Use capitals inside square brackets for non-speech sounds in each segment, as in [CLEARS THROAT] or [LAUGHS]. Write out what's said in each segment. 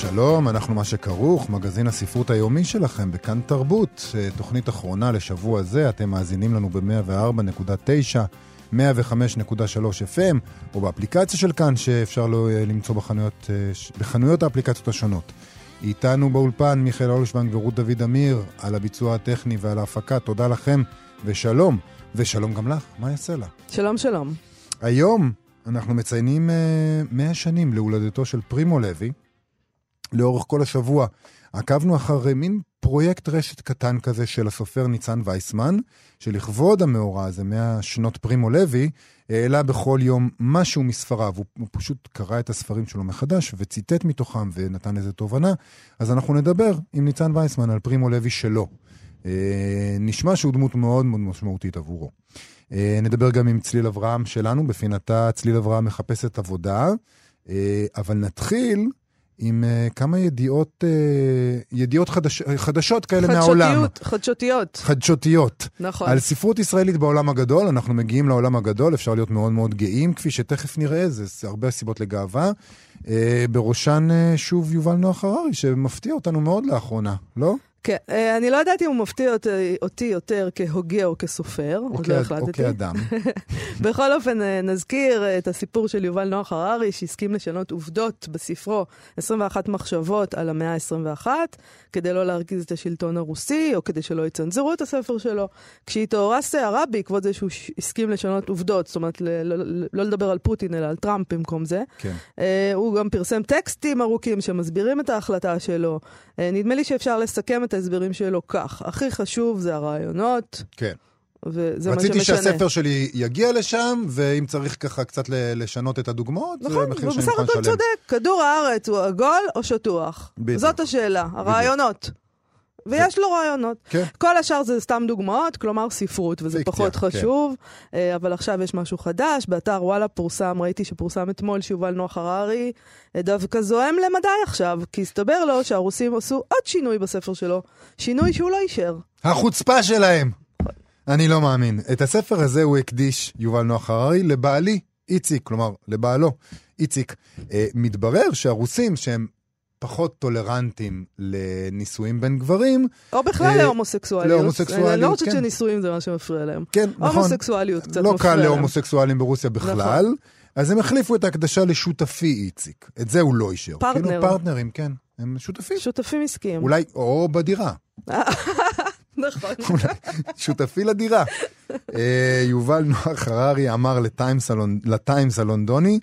שלום, אנחנו מה שכרוך, מגזין הספרות היומי שלכם בכאן תרבות, אה, תוכנית אחרונה לשבוע זה, אתם מאזינים לנו ב-104.9, 105.3 FM, או באפליקציה של כאן שאפשר לו אה, למצוא בחנויות, אה, בחנויות האפליקציות השונות. איתנו באולפן מיכאל אולשוונג ורות דוד אמיר על הביצוע הטכני ועל ההפקה, תודה לכם ושלום, ושלום גם לך, מה יעשה לה? שלום, שלום. היום אנחנו מציינים 100 שנים להולדתו של פרימו לוי. לאורך כל השבוע עקבנו אחר מין פרויקט רשת קטן כזה של הסופר ניצן וייסמן, שלכבוד המאורע הזה, מהשנות פרימו לוי, העלה בכל יום משהו מספריו. הוא, הוא פשוט קרא את הספרים שלו מחדש וציטט מתוכם ונתן איזה תובנה. אז אנחנו נדבר עם ניצן וייסמן על פרימו לוי שלו. אה, נשמע שהוא דמות מאוד מאוד משמעותית עבורו. אה, נדבר גם עם צליל אברהם שלנו, בפינתה צליל אברהם מחפשת עבודה. אה, אבל נתחיל עם uh, כמה ידיעות, uh, ידיעות חדש, חדשות כאלה חדשותיות, מהעולם. חדשותיות. חדשותיות. נכון. על ספרות ישראלית בעולם הגדול, אנחנו מגיעים לעולם הגדול, אפשר להיות מאוד מאוד גאים, כפי שתכף נראה, זה, הרבה סיבות לגאווה. Uh, בראשן uh, שוב יובל נוח הררי, שמפתיע אותנו מאוד לאחרונה, לא? כן, אה, אני לא יודעת אם הוא מפתיע אותי יותר כהוגה או כסופר, עוד לא החלטתי. או כאדם. [LAUGHS] בכל אופן, אה, נזכיר את הסיפור של יובל נוח הררי, שהסכים לשנות עובדות בספרו 21 מחשבות על המאה ה-21, כדי לא להרגיז את השלטון הרוסי, או כדי שלא יצנזרו את הספר שלו. כשהתעוררה סערה בעקבות זה שהוא הסכים לשנות עובדות, זאת אומרת, לא, לדבר על פוטין, אלא על טראמפ במקום זה, כן. אה, הוא גם פרסם טקסטים ארוכים שמסבירים את ההחלטה שלו. נדמה לי שאפשר לסכם את ההסברים שלו כך. הכי חשוב זה הרעיונות. כן. וזה מה שמשנה. רציתי שהספר שלי יגיע לשם, ואם צריך ככה קצת לשנות את הדוגמאות, נכון, זה מחיר שאני מוכן לשלם. נכון, ובסך הכל צודק, כדור הארץ הוא עגול או שטוח? בדיוק. זאת השאלה, הרעיונות. ויש לו רעיונות. כן. כל השאר זה סתם דוגמאות, כלומר ספרות, וזה פיקציה, פחות כן. חשוב. כן. אבל עכשיו יש משהו חדש, באתר וואלה פורסם, ראיתי שפורסם אתמול שיובל נוח הררי, אה, דווקא זועם למדי עכשיו, כי הסתבר לו שהרוסים עשו עוד שינוי בספר שלו, שינוי שהוא לא אישר. החוצפה שלהם. אני לא מאמין. את הספר הזה הוא הקדיש, יובל נוח הררי, לבעלי, איציק, כלומר, לבעלו, איציק. אה, מתברר שהרוסים, שהם פחות טולרנטים לנישואים בין גברים. או בכלל אה, להומוסקסואליות. להומוסקסואליות, אני לא חושבת כן. שנישואים זה מה שמפריע להם. כן, נכון. הומוסקסואליות קצת לא מפריע להם. לא קל להומוסקסואלים ברוסיה בכלל. נכון. אז הם החליפו את ההקדשה לשותפי איציק. את זה הוא לא אישר. פרטנר. כאילו פרטנרים, כן. הם שותפים. שותפים עסקיים. אולי, או בדירה. [LAUGHS] נכון. [LAUGHS] שותפי לדירה. [LAUGHS] אה, יובל נוח הררי אמר לטיימס הלונדוני,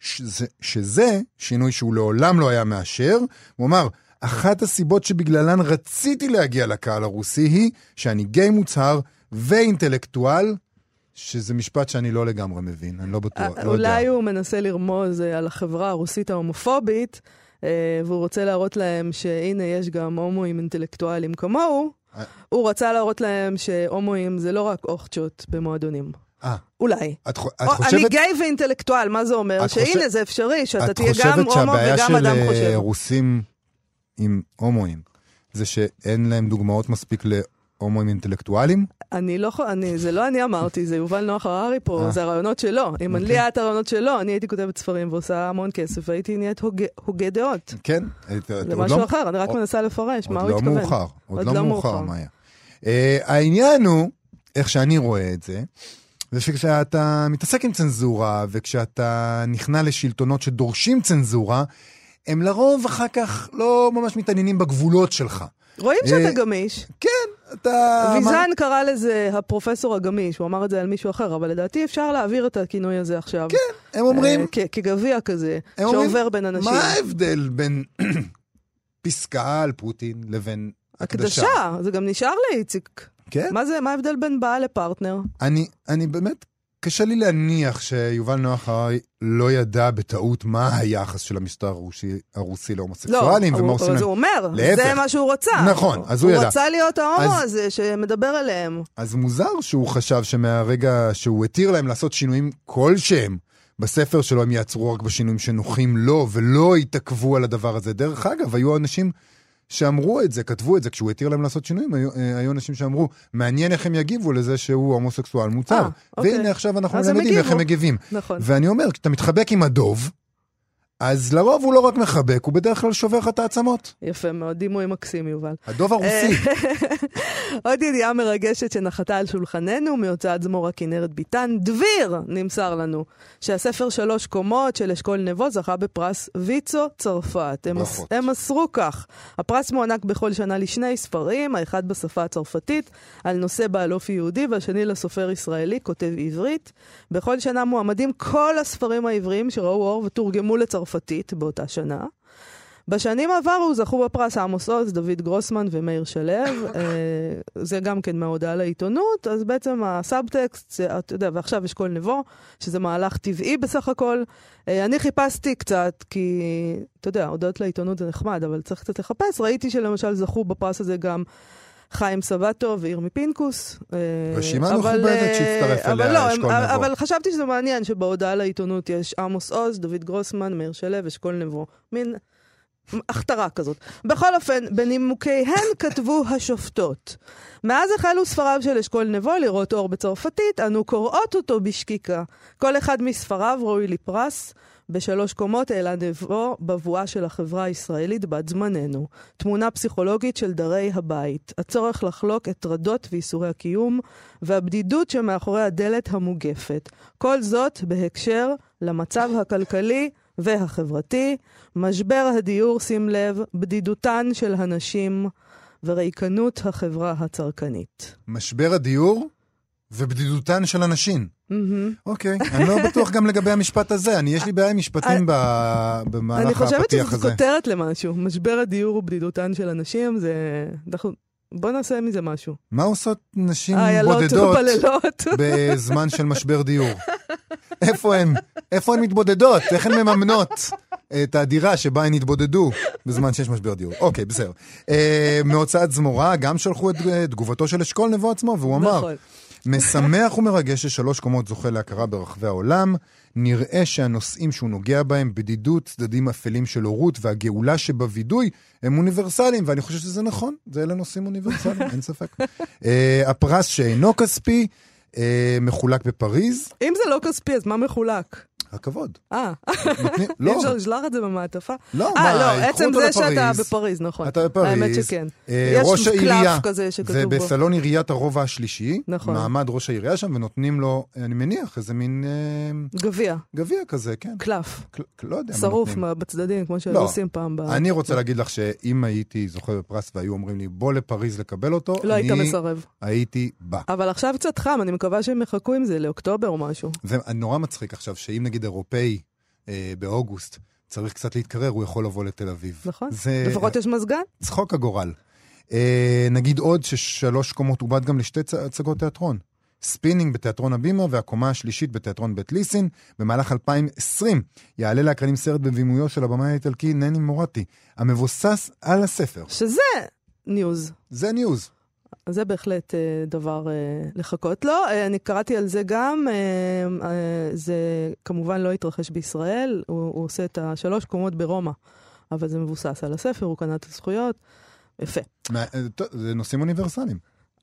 שזה, שזה שינוי שהוא לעולם לא היה מאשר. הוא אמר, אחת הסיבות שבגללן רציתי להגיע לקהל הרוסי היא שאני גיי מוצהר ואינטלקטואל, שזה משפט שאני לא לגמרי מבין, אני לא בטוח, לא יודע. אולי הוא מנסה לרמוז על החברה הרוסית ההומופובית, והוא רוצה להראות להם שהנה יש גם הומואים אינטלקטואלים כמוהו. הוא רצה להראות להם שהומואים זה לא רק אוכצ'ות במועדונים. אה. אולי. את, את חושבת... אני גיי ואינטלקטואל, מה זה אומר? שהנה, חושב... זה אפשרי, שאתה תהיה גם הומו וגם אדם חושב. את חושבת שהבעיה של רוסים עם הומואים, זה שאין להם דוגמאות מספיק להומואים אינטלקטואלים? אני לא, אני, זה לא אני אמרתי, זה יובל נוח הררי פה, אה. זה הרעיונות שלו. אם לי אוקיי. היה את הרעיונות שלו, אני הייתי כותבת ספרים ועושה המון כסף, והייתי נהיית הוגה דעות. כן. זה משהו לא- אחר, אני רק מנסה לפרש, מה הוא התכוון. עוד לא מאוחר, עוד לא מאוחר, מאיה. אה, העניין הוא, איך שאני רואה את זה, זה שכשאתה מתעסק עם צנזורה, וכשאתה נכנע לשלטונות שדורשים צנזורה, הם לרוב אחר כך לא ממש מתעניינים בגבולות שלך. רואים שאתה אה, גמיש. כן, אתה... ויזן קרא לזה הפרופסור הגמיש, הוא אמר את זה על מישהו אחר, אבל לדעתי אפשר להעביר את הכינוי הזה עכשיו. כן, הם אומרים... אה, כגביע כזה, שעובר בין אנשים. מה ההבדל בין [CLEARS THROAT] פסקה על פוטין לבין הקדשה? הקדשה, זה גם נשאר לאיציק. כן? מה זה, מה ההבדל בין בעל לפרטנר? אני, אני באמת, קשה לי להניח שיובל נוח הררי לא ידע בטעות מה היחס של המשטר הרוסי, הרוסי להומוסקסואלים לא, ומה הוא, עושים אז להם. הוא אומר, להפך. זה מה שהוא רצה. נכון, אז הוא הוא ידע. רצה להיות ההומו אז- הזה שמדבר עליהם. אז מוזר שהוא חשב שמהרגע שהוא התיר להם לעשות שינויים כלשהם בספר שלו, הם יעצרו רק בשינויים שנוחים לו, ולא יתעכבו על הדבר הזה. דרך אגב, היו אנשים שאמרו את זה, כתבו את זה, כשהוא התיר להם לעשות שינויים, היו, אה, היו אנשים שאמרו, מעניין איך הם יגיבו לזה שהוא הומוסקסואל מוצר. אה, אוקיי. והנה עכשיו אנחנו אז הם למדים איך. הם מגיבים. נכון. ואני אומר, כשאתה מתחבק עם הדוב, אז לרוב הוא לא רק מחבק, הוא בדרך כלל שובר לך את העצמות. יפה מאוד, דימוי מקסים, יובל. הדוב הרוסי. [LAUGHS] עוד ידיעה מרגשת שנחתה על שולחננו מהוצאת זמור הכנרת ביטן. דביר נמסר לנו שהספר שלוש קומות של אשכול נבו זכה בפרס ויצו צרפת. הם. הם מסרו כך. הפרס מוענק בכל שנה לשני ספרים, האחד בשפה הצרפתית על נושא בעל אופי יהודי והשני לסופר ישראלי כותב עברית. בכל שנה מועמדים כל הספרים העבריים שראו אור ותורגמו לצרפתית באותה שנה. בשנים עברו זכו בפרס עמוס עוז, דוד גרוסמן ומאיר שלו, [LAUGHS] אה, זה גם כן מההודעה לעיתונות, אז בעצם הסאבטקסט, אתה יודע, ועכשיו אשכול נבו, שזה מהלך טבעי בסך הכל. אה, אני חיפשתי קצת, כי, אתה יודע, הודעות לעיתונות זה נחמד, אבל צריך קצת לחפש. ראיתי שלמשל זכו בפרס הזה גם חיים סבטו וירמי פינקוס. אה, רשימה אבל, מכובדת אה, שהצטרף אבל אליה לא, אשכול נבו. אבל חשבתי שזה מעניין שבהודעה לעיתונות יש עמוס עוז, דוד גרוסמן, מאיר שלו, אשכול נבו. מין הכתרה כזאת. בכל אופן, בנימוקיהן כתבו השופטות. מאז החלו ספריו של אשכול נבו לראות אור בצרפתית, אנו קוראות אותו בשקיקה. כל אחד מספריו ראוי לפרס. בשלוש קומות העלה נבו בבואה של החברה הישראלית בת זמננו. תמונה פסיכולוגית של דרי הבית. הצורך לחלוק את טרדות וייסורי הקיום, והבדידות שמאחורי הדלת המוגפת. כל זאת בהקשר למצב הכלכלי והחברתי, משבר הדיור, שים לב, בדידותן של הנשים וריקנות החברה הצרכנית. משבר הדיור ובדידותן של הנשים. אוקיי, אני לא בטוח גם לגבי המשפט הזה, אני, יש לי בעיה עם משפטים ב- אני במהלך חושבת הפתיח שזו הזה. כותרת למשהו. משבר הדיור ובדידותן של הנשים, זה... בוא נעשה מזה משהו. מה עושות נשים איילות בודדות. [LAUGHS] בזמן של משבר דיור? איפה הן? איפה הן מתבודדות? איך הן מממנות את הדירה שבה הן התבודדו בזמן שיש משבר דיור? אוקיי, בסדר. אה, מהוצאת זמורה גם שלחו את אה, תגובתו של אשכול נבו עצמו, והוא אמר, נכון. משמח ומרגש ששלוש קומות זוכה להכרה ברחבי העולם. נראה שהנושאים שהוא נוגע בהם, בדידות, צדדים אפלים של הורות והגאולה שבווידוי, הם אוניברסליים, ואני חושב שזה נכון, זה אלה נושאים אוניברסליים, אין ספק. uh, [LAUGHS] הפרס שאינו כספי, uh, מחולק בפריז, אם זה לא כספי, אז מה מחולק? הכבוד. אה, אי [LAUGHS] לא, אפשר לשלוח את זה במעטפה? לא, אה, מה, לא, עצם זה שאתה. בפריז, נכון. אתה בפריז, האמת שכן. אה, ראש העירייה, זה. בסלון עיריית הרובע השלישי, נכון. מעמד ראש העירייה שם, ונותנים לו, אני מניח, איזה מין אה, גביע, גביע כזה, כן. קלף, קל- לא יודע מה שרוף בצדדים, כמו שהיו לא. עושים פעם. אני רוצה להגיד לך שאם הייתי זוכה בפרס והיו אומרים לי, בוא לפריז לקבל אותו, לא היית מסרב. הייתי בא. אבל עכשיו קצת חם, אני מקווה שהם יחכו עם זה לאוקטובר או משהו. זה נורא מצחיק עכשיו, שאם נגיד אירופאי אה, באוגוסט צריך קצת להתקרר, הוא יכול לבוא לתל אביב. נכון. זה לפחות יש מזגן? צחוק הגורל. אה, נגיד עוד ששלוש קומות עובד גם לשתי צ- הצגות תיאטרון. ספינינג בתיאטרון הבימה והקומה השלישית בתיאטרון בית ליסין. במהלך 2020 יעלה לאקרנים סרט בבימויו של הבמאי האיטלקי נני מורטי, המבוסס על הספר. שזה news. זה news. זה בהחלט אה, דבר אה, לחכות לו. אה, אני קראתי על זה גם, אה, אה, זה כמובן לא התרחש בישראל, הוא, הוא עושה את השלוש קומות ברומא, אבל זה מבוסס על הספר, הוא קנה את הזכויות. יפה. מה- אה, זה נושאים אוניברסליים.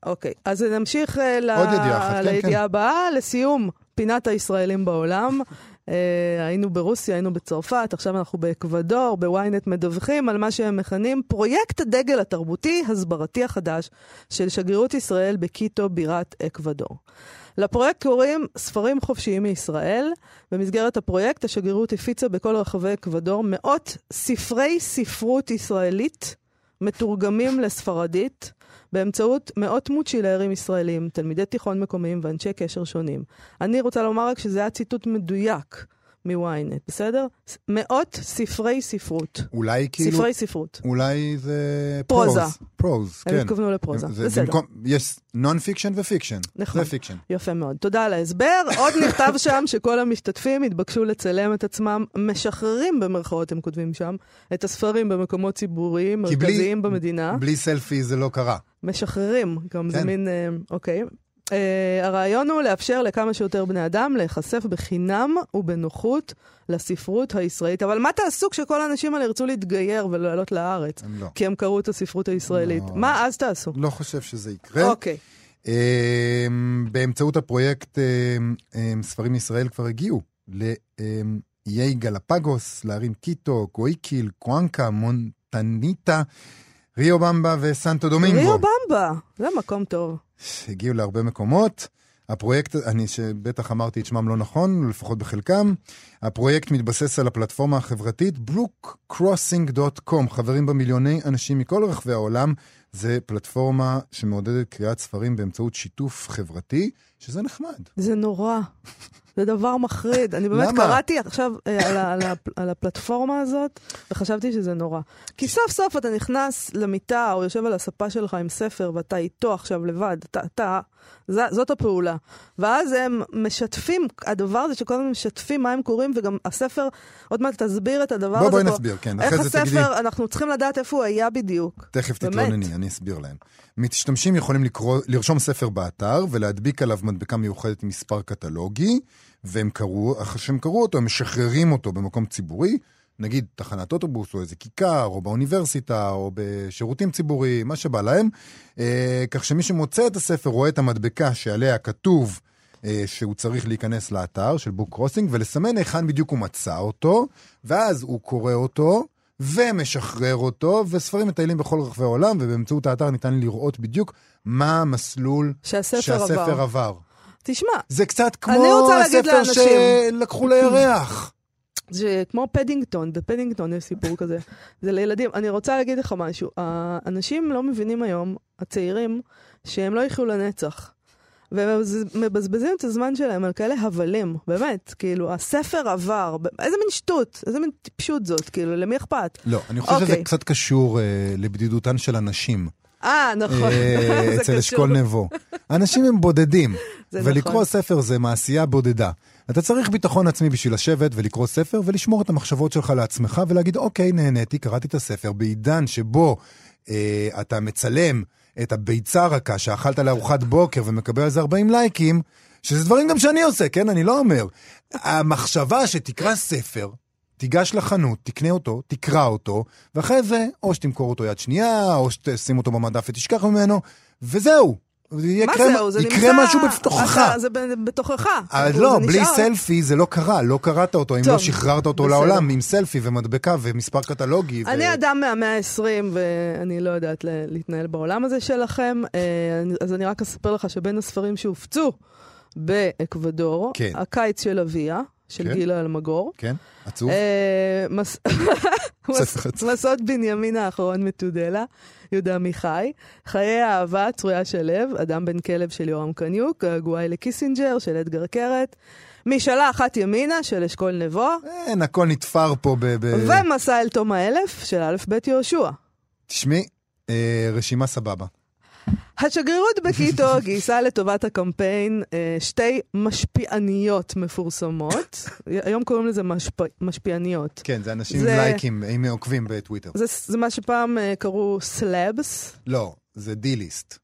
אוקיי, אז נמשיך אה, ל... עוד ידיעה אחת, כן, לידיעה כן. הבאה. לסיום, פינת הישראלים בעולם. אה, היינו ברוסיה, היינו בצרפת, עכשיו אנחנו באקוודור, ב ynet מדווחים על מה שהם מכנים פרויקט הדגל התרבותי הסברתי החדש של שגרירות ישראל בקיטו, בירת אקוודור. לפרויקט קוראים ספרים חופשיים מישראל. במסגרת הפרויקט השגרירות הפיצה בכל רחבי אקוודור מאות ספרי ספרות ישראלית מתורגמים לספרדית. באמצעות מאות מוצ'ילרים ישראלים, תלמידי תיכון מקומיים ואנשי קשר שונים. אני רוצה לומר רק שזה היה ציטוט מדויק מ-ynet, בסדר? מאות ספרי ספרות. אולי כאילו... ספרי ספרות. אולי זה... פרוזה. prose, prose, הם כן. התכוונו לפרוזה. זה בסדר. במקום, יש non-fiction ו fiction. נכון. זה fiction. יפה מאוד. תודה על ההסבר. עוד [LAUGHS] נכתב שם שכל המשתתפים התבקשו לצלם את עצמם משחררים במרכאות, הם כותבים שם, את הספרים במקומות ציבוריים, בלי- מרכזיים במדינה. בלי סלפי זה לא קרה. משחררים, גם זה כן. מין, אה, אוקיי. אה, הרעיון הוא לאפשר לכמה שיותר בני אדם להיחשף בחינם ובנוחות לספרות הישראלית. אבל מה תעשו כשכל האנשים האלה ירצו להתגייר ולעלות לארץ? הם לא. כי הם קראו את הספרות הישראלית. לא. מה אז תעשו? לא חושב שזה יקרה. אוקיי. אמ, באמצעות הפרויקט אמ, ספרים מישראל כבר הגיעו לאיי גלפגוס, לערים קיטו, גויקיל, קואנקה, מונטניטה, ריו במבה וסנטו דומינגו. ריו במבה, זה מקום טוב. הגיעו להרבה מקומות. הפרויקט, אני שבטח אמרתי את שמם לא נכון, לפחות בחלקם, הפרויקט מתבסס על הפלטפורמה החברתית bookcrossing.com, חברים בה מיליוני אנשים מכל רחבי העולם. זה פלטפורמה שמעודדת קריאת ספרים באמצעות שיתוף חברתי, שזה נחמד. זה נורא. זה דבר מחריד. אני באמת למה? קראתי עכשיו אה, על, על, על הפלטפורמה הזאת, וחשבתי שזה נורא. כי סוף סוף אתה נכנס למיטה, או יושב על הספה שלך עם ספר, ואתה איתו עכשיו לבד, אתה, אתה, ז, זאת הפעולה. ואז הם משתפים, הדבר הזה שכל הזמן משתפים מה הם קוראים, וגם הספר, עוד מעט תסביר את הדבר בוא, הזה בואי. נסביר, כן. איך זה תגידי, הספר, אנחנו צריכים לדעת איפה הוא היה בדיוק. תכף. תתלונני, אני אסביר להם. משתמשים יכולים לקרוא, לרשום ספר באתר ולהדביק עליו מדבקה מיוחדת עם מספר קטלוגי, והם קראו, אחרי שהם קראו אותו, הם משחררים אותו במקום ציבורי, נגיד תחנת אוטובוס, או איזה כיכר, או באוניברסיטה, או בשירותים ציבוריים, מה שבא להם. אה, כך שמי שמוצא את הספר רואה את המדבקה שעליה כתוב אה, שהוא צריך להיכנס לאתר של בוק קרוסינג, ולסמן היכן בדיוק הוא מצא אותו, ואז הוא קורא אותו, ומשחרר אותו, וספרים מטיילים בכל רחבי העולם, ובאמצעות האתר ניתן לראות בדיוק מה המסלול שהספר שהספר עבר. עבר. תשמע, זה קצת כמו הספר. שלקחו לירח. זה כמו פדינגטון, בפדינגטון יש סיפור כזה. זה לילדים. אני רוצה להגיד לך משהו. האנשים לא מבינים היום, הצעירים, שהם לא יחיו לנצח. והם מבזבזים את הזמן שלהם על כאלה הבלים, באמת. כאילו, הספר עבר. איזה מין שטות, איזה מין טיפשות זאת, כאילו, למי אכפת? לא, אני חושב שזה אוקיי. קצת קשור אה, לבדידותן של הנשים. אה, נכון. אה, [LAUGHS] אצל. אשכול נבו. אנשים הם בודדים, [LAUGHS] ולקרוא נכון. ספר זה מעשייה בודדה. אתה צריך ביטחון עצמי בשביל לשבת ולקרוא ספר ולשמור את המחשבות שלך לעצמך ולהגיד, אוקיי, נהניתי, קראתי את הספר. בעידן שבו אה, אתה מצלם את הביצה הרכה שאכלת לארוחת בוקר ומקבל על זה 40 לייקים, שזה דברים גם שאני עושה, כן? אני לא אומר. המחשבה שתקרא ספר, תיגש לחנות, תקנה אותו, תקרא אותו, ואחרי זה, או שתמכור אותו יד שנייה, או שתשים אותו במדף ותשכח ממנו, וזהו. מה יקרה, זהו? זה יקרה נמצא... משהו בתוכך. אתה- זה בתוכך. אבל זה לא, בלי נשאר. סלפי זה לא קרה, לא קראת אותו, אם טוב, לא שחררת אותו בסדר. לעולם עם סלפי ומדבקה ומספר קטלוגי. ו- אני אדם מהמאה ה-20, ואני לא יודעת להתנהל בעולם הזה שלכם, אה, אז אני רק אספר לך שבין הספרים שהופצו באקוודור, כן. הקיץ של אביה, של כן. גילה אלמגור, כן, עצוב. אה, מס-. [LAUGHS] מסעות בנימין האחרון מתודלה, יהודה עמיחי, חיי האהבה, צרויה שלו, אדם בן כלב של יורם קניוק, געגועי לקיסינג'ר של אדגר קרת, משאלה אחת ימינה של אשכול נבו, אין, הכל נתפר פה ב... ב- ומסע אל תום האלף של א' ב' יהושע. תשמעי, אה, רשימה סבבה. השגרירות בקיטו [LAUGHS] גייסה לטובת הקמפיין אה, שתי משפיעניות מפורסמות. היום קוראים לזה משפ... משפיעניות. כן, זה אנשים זה- עם לייקים, עם עוקבים בטוויטר. זה, זה מה שפעם אה, קראו סלבס. לא, זה D-list.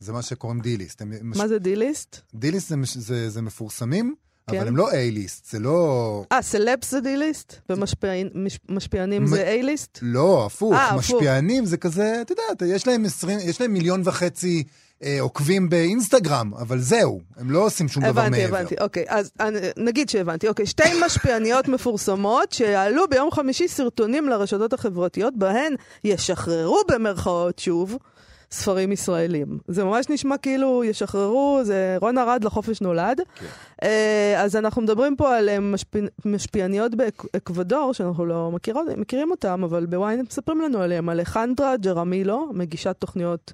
זה מה שקוראים D-list. מש- מה זה D-list? D-list זה מש- זה זה מפורסמים, כן. אבל הם לא A-list, זה לא... אה, סלבס זה D-list? ומשפיענים זה A-list? לא, הפוך. אה, הפוך. משפיענים זה כזה, את יודעת, יש להם 20, יש להם מיליון וחצי אה, עוקבים באינסטגרם, אבל זהו, הם לא עושים שום דבר הבנתי, מעבר. הבנתי. אוקיי, אז נגיד שהבנתי. אוקיי, שתי משפיעניות [LAUGHS] מפורסמות שיעלו ביום חמישי סרטונים לרשתות החברתיות, בהן ישחררו במרכאות שוב. ספרים ישראלים. זה ממש נשמע כאילו ישחררו, זה רון ארד לחופש נולד. כן. אה, אז אנחנו מדברים פה על אה, משפיע, משפיעניות באקוודור, שאנחנו לא מכירות, מכירים אותם, אבל בוויינט מספרים לנו עליהם. אלחנדרה ג'רמילו, מגישת תוכניות,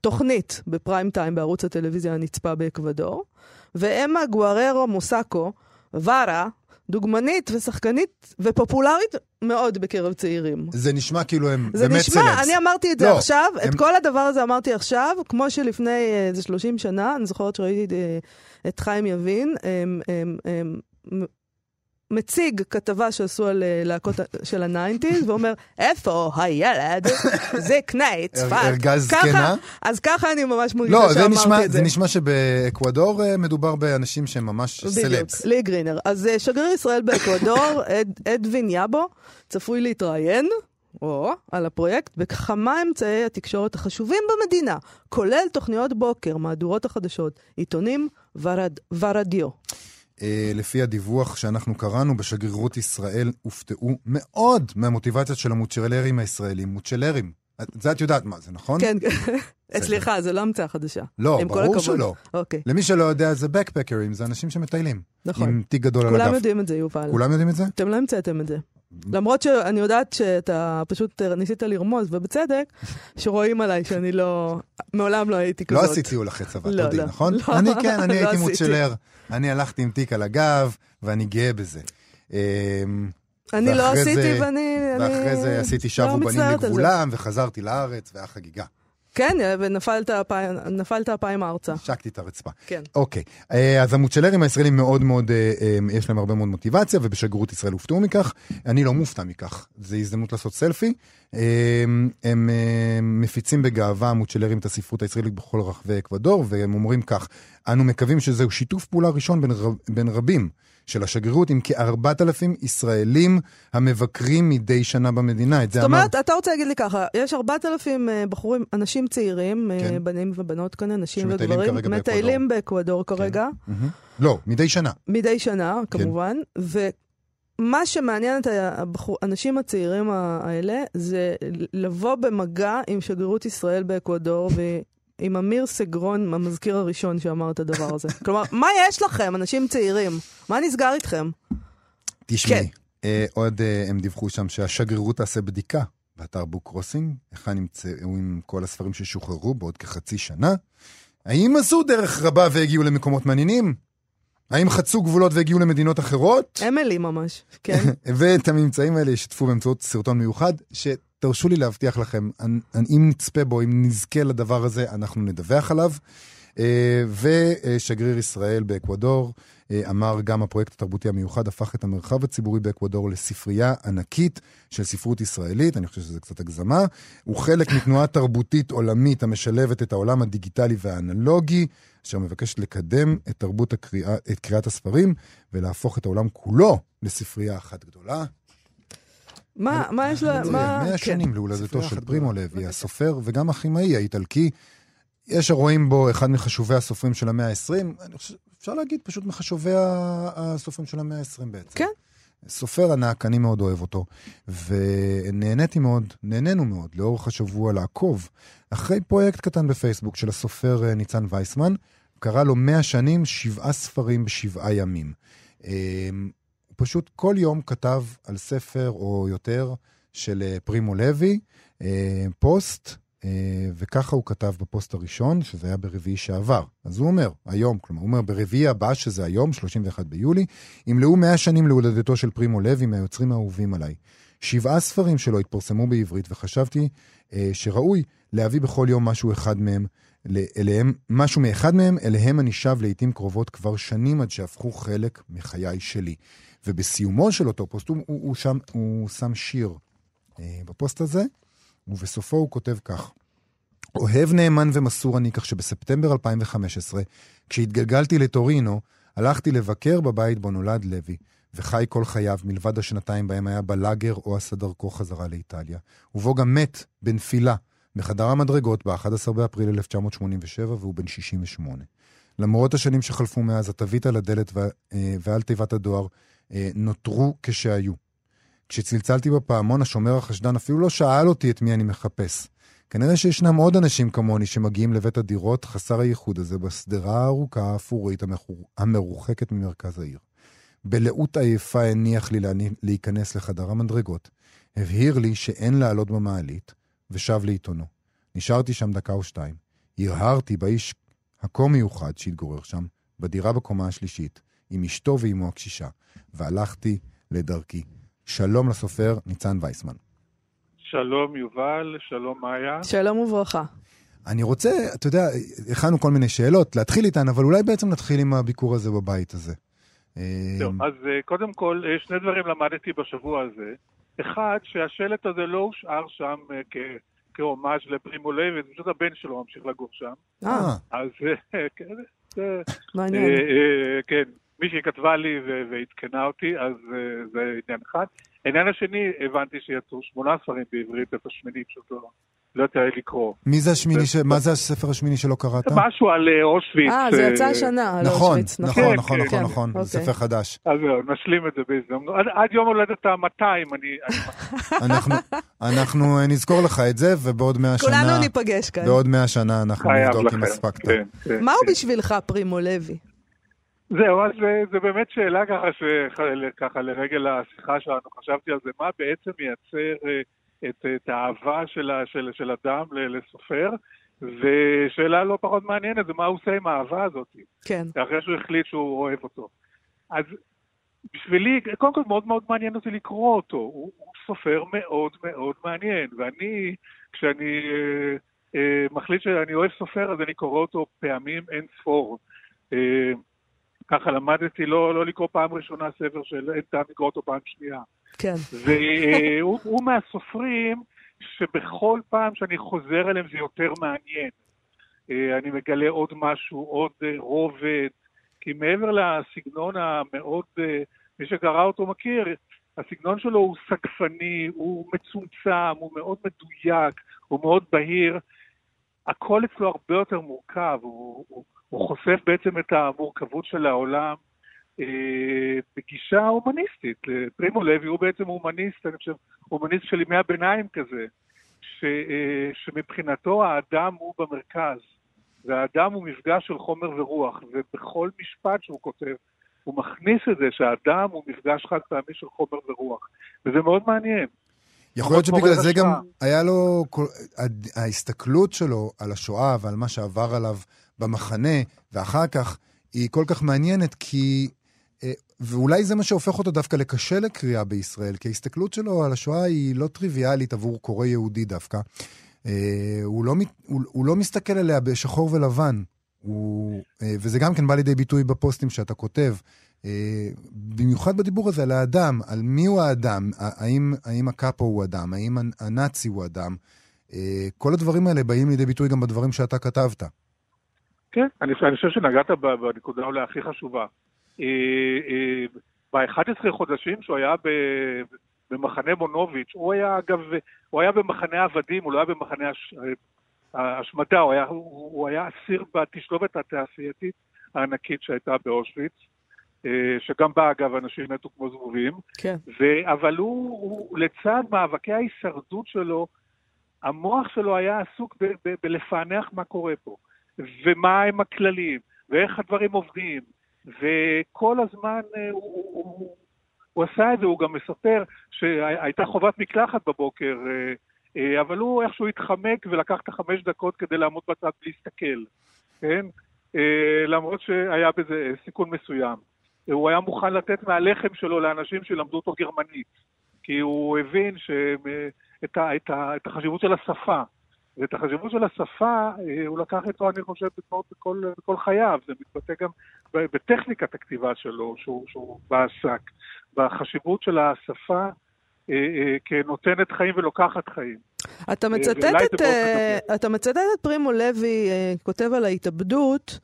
תוכנית ב prime time בערוץ הטלוויזיה הנצפה באקוודור, ואמה גואררו מוסקו, ורה, דוגמנית ושחקנית ופופולרית מאוד בקרב צעירים. זה נשמע כאילו הם זה באמת נשמע, סלבס. אני אמרתי את זה לא, עכשיו, הם- את כל הדבר הזה אמרתי עכשיו, כמו שלפני אה, איזה 30 שנה, אני זוכרת שראיתי אה, את חיים יבין, אמ, אמ, אמ, מ- מציג כתבה שעשו על אה, להקות של ה nineties, ואומר, איפה הילד? זה הר- צפת. ארגז זקנה? אז ככה אני ממש מרגישה לא, זה שאמרתי נשמע, את זה נשמע שבאקוודור אה, מדובר באנשים שהם ממש בדיוק, סלבס. לי גרינר. אז אה, שגריר ישראל באקוודור, [LAUGHS] אד, אדווין יאבו, צפוי להתראיין, או, על הפרויקט, בכמה אמצעי התקשורת החשובים במדינה, כולל תוכניות בוקר, מהדורות החדשות, עיתונים ורד, ורדיו. אה, לפי הדיווח שאנחנו קראנו בשגרירות ישראל, הופתעו מאוד מהמוטיבציות של המוצ'לרים הישראלים. מוצ'לרים. את- זה את יודעת מה זה, נכון? כן, סליחה, זו לא המצאה חדשה. לא, ברור. שלא. אוקיי, למי שלא יודע, זה בקפקרים, זה אנשים שמטיילים. נכון. עם תיק גדול על כולם הגב. יודעים את זה, יובל. כולם יודעים את זה? אתם לא המצאתם את זה. למרות שאני יודעת שאתה פשוט אה, ניסית לרמוז, ובצדק, שרואים עליי שאני לא... מעולם לא הייתי כזאת. לא עשיתי הולכי צבא, לא, תודי, לא. נכון? לא, אני כן, אני לא הייתי. מוצ'לר. אני הלכתי עם תיק על הגב, ואני גאה בזה. אמ, אני לא עשיתי זה- ואני... ואחרי אני זה עשיתי לא שבו בנים. לגבולם, וחזרתי לארץ, והיה חגיגה. כן, ונפלת אפיים- נפלת אפיים ארצה. שקתי את הרצפה. כן. אוקיי, אה, אז המוצ'לרים הישראלים מאוד מאוד, אה, אה, יש להם הרבה מאוד מוטיבציה, ובשגרירות ישראל הופתעו מכך. אני לא מופתע מכך, זו הזדמנות לעשות סלפי. אה, הם אה, מפיצים בגאווה המוצ'לרים את הספרות הישראלית בכל רחבי אקוודור, והם אומרים כך, אנו מקווים שזהו שיתוף פעולה ראשון בין, רב, בין רבים של השגרירות עם כ-4,000 ישראלים המבקרים מדי שנה במדינה. את זה זאת אמר... אומרת, אתה רוצה להגיד לי ככה, יש 4,000 אה, בחורים, אנשים צעירים, אה, כן. בנים ובנות כאן, נשים שמטיילים וגברים. מטיילים באקוודור כרגע, מהמם. לא, מדי שנה. מדי שנה, כן. כמובן, ומה שמעניין את האנשים הצעירים האלה, זה לבוא במגע עם שגרירות ישראל באקוודור, ועם אמיר סגרון, המזכיר הראשון שאמר את הדבר הזה. [LAUGHS] כלומר, מה יש לכם, אנשים צעירים? מה נסגר איתכם? תשמעי, כן. אה, עוד אה, הם דיווחו שם שהשגרירות תעשה בדיקה באתר בוק קרוסינג, היכן נמצאו עם כל הספרים ששוחררו בעוד כחצי שנה. האם עשו דרך רבה והגיעו למקומות מעניינים? האם חצו גבולות והגיעו למדינות אחרות? אמילי ממש, כן. [LAUGHS] ואת הממצאים האלה ישתפו באמצעות סרטון מיוחד, שתרשו לי להבטיח לכם, אם נצפה בו, אם נזכה לדבר הזה, אנחנו נדווח עליו. אה, ושגריר ישראל באקוודור אה, אמר גם הפרויקט התרבותי המיוחד הפך את המרחב הציבורי באקוודור לספרייה ענקית של ספרות ישראלית, אני חושב שזה קצת הגזמה. הוא חלק מתנועה תרבותית עולמית המשלבת את העולם הדיגיטלי והאנלוגי, אשר מבקשת לקדם את תרבות הקריאה, את קריאת הספרים ולהפוך את העולם כולו לספרייה אחת גדולה. מה מה יש לה... מה... מאה כן. שנים להולדתו של פרימו. לוי, הסופר וגם הכימאי האיטלקי. יש הרואים בו אחד מחשובי הסופרים של המאה ה-20, אני חושב, אפשר להגיד פשוט מחשובי הסופרים של המאה ה-20 בעצם. כן. סופר ענק, אני מאוד אוהב אותו, ונהניתי מאוד, נהנינו מאוד לאורך השבוע לעקוב אחרי פרויקט קטן בפייסבוק של הסופר אה, ניצן וייסמן, קרא לו 100 שנים, שבעה ספרים בשבעה ימים. פשוט כל יום כתב על ספר או יותר של אה, פרימו לוי, אה, פוסט, אה, וככה הוא כתב בפוסט הראשון, שזה היה ברביעי שעבר. אז הוא אומר, היום, כלומר, הוא אומר, ברביעי הבא, שזה היום, 31 ביולי, ימלאו 100 שנים להולדתו של פרימו לוי, מהיוצרים האהובים עליי. שבעה ספרים שלו התפרסמו בעברית, וחשבתי שראוי להביא בכל יום משהו אחד מהם, אליהם, משהו מאחד מהם, אליהם אני שב לעיתים קרובות כבר שנים עד שהפכו חלק מחיי שלי. ובסיומו של אותו פוסט, הוא, הוא, הוא, שם, הוא שם שיר אה, בפוסט הזה, ובסופו הוא כותב כך: אוהב נאמן ומסור אני, כך שבספטמבר 2015, כשהתגלגלתי לטורינו, הלכתי לבקר בבית בו נולד לוי, וחי כל חייו מלבד השנתיים בהם היה בלאגר או עשה דרכו חזרה לאיטליה, ובו גם מת בנפילה בחדר המדרגות ב-11 באפריל 1987, והוא בן 68. למרות השנים שחלפו מאז, התווית על הדלת אה, ועל תיבת הדואר אה, נותרו כשהיו. כשצלצלתי בפעמון, השומר החשדן אפילו לא שאל אותי את מי אני מחפש. כנראה שישנם עוד אנשים כמוני שמגיעים לבית הדירות חסר הייחוד הזה בשדרה הארוכה האפורית המרוחקת ממרכז העיר. בלאות עייפה הניח לי להיכנס לחדר המדרגות, הבהיר לי שאין לעלות במעלית, ושב לעיתונו. נשארתי שם דקה או שתיים. הרהרתי באיש הכה מיוחד שהתגורר שם, בדירה בקומה השלישית, עם אשתו ואימו הקשישה, והלכתי לדרכי. שלום לסופר ניצן וייסמן. שלום יובל, שלום מאיה. שלום וברכה. אני רוצה, אתה יודע, הכנו כל מיני שאלות, להתחיל איתן, אבל אולי בעצם נתחיל עם הביקור הזה בבית הזה. טוב, אז אה, קודם כל, אה, שני דברים למדתי בשבוע הזה. אחד, שהשלט הזה לא הושאר שם אה, כהומאז' לפרימו לוי, זה פשוט הבן שלו ממשיך לגור שם. אה, אז כן, זה... מעניין. כן, מישהי כתבה לי ועדכנה אותי, אז זה עניין אחד. העניין השני, הבנתי שיצאו שמונה ספרים בעברית, את השמינית שאותו לא יודע לקרוא. מי זה השמיני, ש... מה זה הספר השמיני שלא קראת? משהו על אושוויץ. אה, זה יצא השנה, על נכון, אושוויץ, נכון, כן, נכון, כן, נכון, כן. נכון, אוקיי. זה ספר חדש. אז זהו, נשלים את זה בהזדמנות. עד, עד יום הולדת ה-200, אני... אני אנחנו, אנחנו אה, נזכור לך את זה, ובעוד מאה שנה, כולנו ניפגש כאן. בעוד מאה שנה אנחנו נבדוק אם. הספקת. כן, כן, מהו כן. בשבילך פרימו לוי? זהו, אז זה, זה באמת שאלה ככה, שככה לרגל השיחה שלנו, חשבתי על זה, מה בעצם מייצר אה, את, את האהבה של, של, של אדם לסופר, ושאלה לא פחות מעניינת, זה מה הוא עושה עם האהבה הזאת, כן. אחרי שהוא החליט שהוא אוהב אותו. אז בשבילי, קודם כל מאוד מאוד מעניין אותי לקרוא אותו, הוא, הוא סופר מאוד מאוד מעניין, ואני, כשאני אה, אה, מחליט שאני אוהב סופר, אז אני קורא אותו פעמים אין ספור. אה, ככה למדתי לא, לא לקרוא פעם ראשונה ספר של אין טעם לקרוא אותו פעם שנייה. כן. והוא הוא מהסופרים שבכל פעם שאני חוזר אליהם זה יותר מעניין. אה, אני מגלה עוד משהו, עוד אה, רובד, כי מעבר לסגנון המאוד, אה, מי שקרא אותו מכיר, הסגנון שלו הוא סגפני, הוא מצומצם, הוא מאוד מדויק, הוא מאוד בהיר. הכל אצלו הרבה יותר מורכב, הוא, הוא, הוא חושף בעצם את המורכבות של העולם אה, בגישה הומניסטית. פרימו לוי הוא בעצם הומניסט, אני חושב, הומניסט של ימי הביניים כזה, ש, אה, שמבחינתו האדם הוא במרכז, והאדם הוא מפגש של חומר ורוח, ובכל משפט שהוא כותב, הוא מכניס את זה שהאדם הוא מפגש חד פעמי של חומר ורוח, וזה מאוד מעניין. יכול להיות שבגלל זה גם השראה. היה לו, כל- ההסתכלות שלו על השואה ועל מה שעבר עליו במחנה, ואחר כך, היא כל כך מעניינת, כי... אה, ואולי זה מה שהופך אותו דווקא לקשה לקריאה בישראל, כי ההסתכלות שלו על השואה היא לא טריוויאלית עבור קורא יהודי דווקא. אה, הוא לא, הוא, הוא לא מסתכל עליה בשחור ולבן, הוא, אה, וזה גם כן בא לידי ביטוי בפוסטים שאתה כותב. במיוחד בדיבור הזה על האדם, על מי הוא האדם, האם, האם הקאפו הוא אדם, האם הנ- הנאצי הוא אדם. כל הדברים האלה באים לידי ביטוי גם בדברים שאתה כתבת. כן, אני, אני חושב שנגעת בנקודה אולי הכי חשובה. ב-11 חודשים שהוא היה במחנה מונוביץ', הוא היה אגב, הוא היה במחנה עבדים, הוא לא היה במחנה הש- אה, השמדה, הוא היה, הוא, היה אסיר בתשלובת התעשייתית הענקית שהייתה באושוויץ, אה, שגם בה אגב אנשים מתו כמו זבובים. כן. ו- אבל הוא, הוא, לצד מאבקי ההישרדות שלו, המוח שלו היה עסוק ב- ב- בלפענח מה קורה פה, ומה הם הכללים, ואיך הדברים עובדים, וכל הזמן אה, הוא, הוא, הוא, הוא עשה את זה, הוא גם מספר שהייתה חובת מקלחת בבוקר, אה, אה, אבל הוא איכשהו התחמק ולקח את החמש דקות כדי לעמוד בצד ולהסתכל, כן? למרות שהיה בזה סיכון מסוים. הוא היה מוכן לתת מהלחם שלו לאנשים שלמדו אותו גרמנית, כי הוא הבין ש... את, ה, את, ה, את החשיבות של השפה. ואת החשיבות של השפה אה, הוא לקח איתו, אני חושב, בכל, בכל, בכל חייו. זה מתבטא גם בטכניקת הכתיבה שלו, שהוא, שהוא בה עסק. בחשיבות של השפה אה, אה, כנותנת חיים ולוקחת חיים. אתה מצטט ואולי את, אה, מדבר. אתה מצטט את פרימו לוי, אה, כותב על ההתאבדות.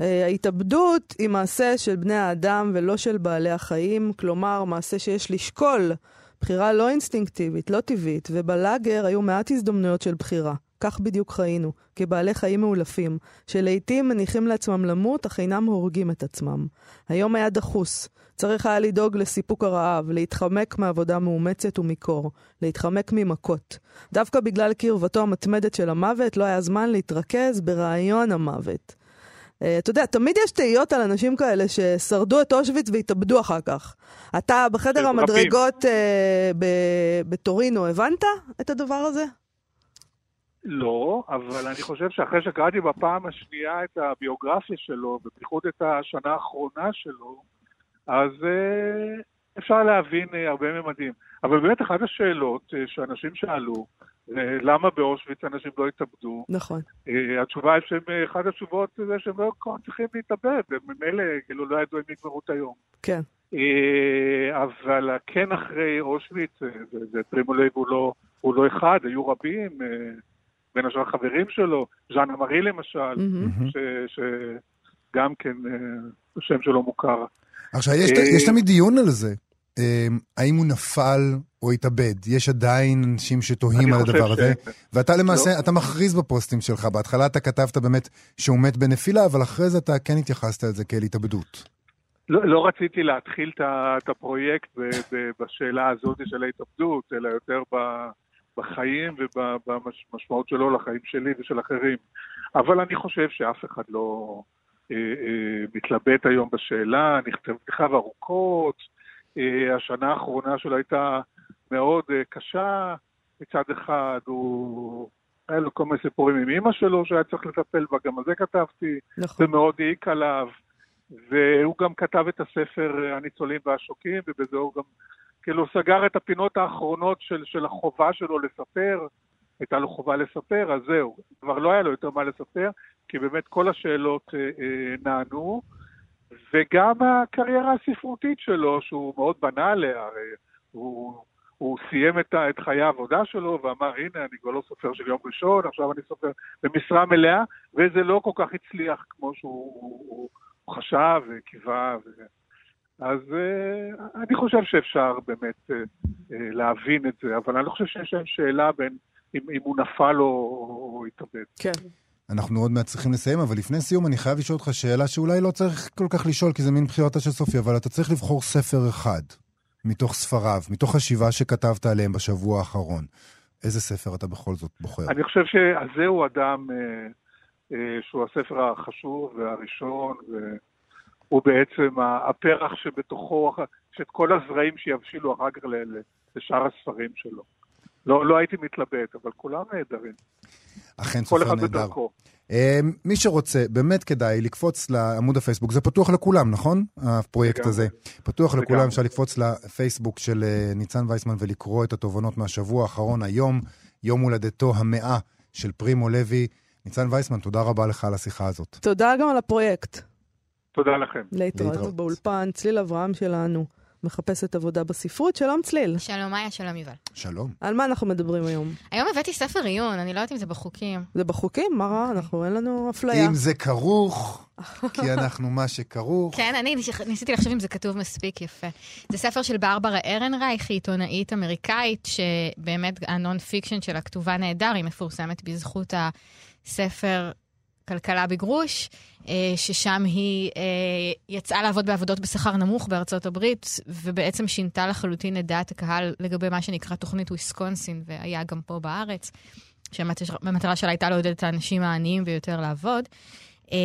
אה, ההתאבדות היא מעשה של בני האדם ולא של בעלי החיים, כלומר, מעשה שיש לשקול, בחירה לא אינסטינקטיבית, לא טבעית, ובלאגר היו מעט הזדמנויות של בחירה. כך בדיוק חיינו, כבעלי חיים מאולפים, שלעיתים מניחים לעצמם למות, אך אינם הורגים את עצמם. היום היה דחוס. צריך היה לדאוג לסיפוק הרעב, להתחמק מעבודה מאומצת ומקור, להתחמק ממכות. דווקא בגלל קרבתו המתמדת של המוות, לא היה זמן להתרכז ברעיון המוות. Uh, אתה יודע, תמיד יש תהיות על אנשים כאלה ששרדו את אושוויץ והתאבדו אחר כך. אתה בחדר. המדרגות uh, ב- בטורינו, הבנת את הדבר הזה? לא, אבל אני חושב שאחרי שקראתי בפעם השנייה את הביוגרפיה שלו, ובייחוד את השנה האחרונה שלו, אז אה, אפשר להבין אה, הרבה ממדים. אבל באמת אחת השאלות אה, שאנשים שאלו, אה, למה באושוויץ אנשים לא התאבדו? נכון. אה, התשובה היא שהם, אה, אחת התשובות זה שהם לא כל כך צריכים להתאבד, הם ממילא כאילו לא ידעו אם יגמרו את היום. כן. אה, אבל כן אחרי אושוויץ, אה, זה- זה פרימו לב הוא לא, הוא לא אחד, היו רבים, אה, בין השאר חברים שלו, ז'אנה מארי למשל. ש- שגם כן אה, השם שלו מוכר. עכשיו, יש, אה, יש תמיד דיון על זה. אה, האם הוא נפל או התאבד? יש עדיין אנשים שתוהים על הדבר הזה. ש- ואתה למעשה, לא. אתה מכריז בפוסטים שלך. בהתחלה אתה כתבת באמת שהוא מת בנפילה, אבל אחרי זה אתה כן התייחסת לזה כאל התאבדות. לא, לא רציתי להתחיל את הפרויקט ב, ב, בשאלה הזאת של ההתאבדות, אלא יותר ב, בחיים ובמשמעות שלו לחיים שלי ושל אחרים. אבל אני חושב שאף אחד לא אה, אה, מתלבט היום בשאלה, נכתב, ארוכות, אה, השנה האחרונה שלו הייתה מאוד אה, קשה, מצד אחד הוא... היה לו כל מיני סיפורים עם אימא שלו שהיה צריך לטפל בה, גם על זה כתבתי. נכון. זה מאוד העיק עליו, והוא גם כתב את הספר הניצולים והשוקים, ובזה הוא גם, כאילו, סגר את הפינות האחרונות של, של החובה שלו לספר, הייתה לו חובה לספר, אז זהו, כבר לא היה לו יותר מה לספר, כי באמת כל השאלות אה, אה, נענו, וגם הקריירה הספרותית שלו, שהוא מאוד בנה עליה, הרי הוא... הוא סיים את, את חיי העבודה שלו ואמר, הנה, אני כבר לא סופר של יום ראשון, עכשיו אני סופר במשרה מלאה, וזה לא כל כך הצליח כמו שהוא הוא, הוא, הוא חשב וקיווה. אז uh, אני חושב שאפשר באמת uh, uh, להבין את זה, אבל אני לא חושב שיש להם שאלה בין אם, אם הוא נפל או, או התאבד. כן. אנחנו עוד מעט צריכים לסיים, אבל לפני סיום אני חייב לשאול אותך שאלה שאולי לא צריך כל כך לשאול, כי זה מין בחירתה של סופי, אבל אתה צריך לבחור ספר אחד מתוך ספריו, מתוך השבעה שכתבת עליהם בשבוע האחרון. איזה ספר אתה בכל זאת בוחר? אני חושב שהזה הוא אדם uh, uh, שהוא הספר החשוב והראשון, והוא בעצם הפרח שבתוכו, שאת כל הזרעים שיבשילו אחר כך לשאר הספרים שלו. לא, לא הייתי מתלבט, אבל כולם נהדרים. אכן כל סופר אחד נהדר. בדרכו. אה, מי שרוצה, באמת כדאי לקפוץ לעמוד הפייסבוק, זה פתוח לכולם, נכון? הפרויקט. הזה. פתוח לכולם. אפשר לקפוץ לפייסבוק של אה, ניצן וייסמן ולקרוא את התובנות מהשבוע האחרון, היום, יום הולדתו המאה של פרימו לוי. ניצן וייסמן, תודה רבה לך על השיחה הזאת. תודה גם על הפרויקט. תודה לכם. להתראות להתראות. באולפן, צליל אברהם שלנו, מחפשת עבודה בספרות. שלום צליל. שלום מאיה, שלום יובל. שלום. על מה אנחנו מדברים היום? היום הבאתי ספר עיון, אני לא יודעת אם זה בחוקים. זה בחוקים? מה רע? אנחנו, אין לנו אפליה. אם זה כרוך, כי אנחנו מה שכרוך. כן, אני ניס- ניסיתי לחשוב אם זה כתוב מספיק יפה. זה ספר של ברברה ארנרייך, היא עיתונאית אמריקאית, שבאמת ה non-fiction שלה כתובה נהדר, היא מפורסמת בזכות הספר כלכלה בגרוש, אה, ששם היא אה, יצאה לעבוד בעבודות בשכר נמוך בארצות הברית, ובעצם שינתה לחלוטין את דעת הקהל לגבי מה שנקרא תוכנית וויסקונסין, והיה גם פה בארץ, שהמטרה שלה הייתה לעודד את האנשים העניים ביותר לעבוד. אה,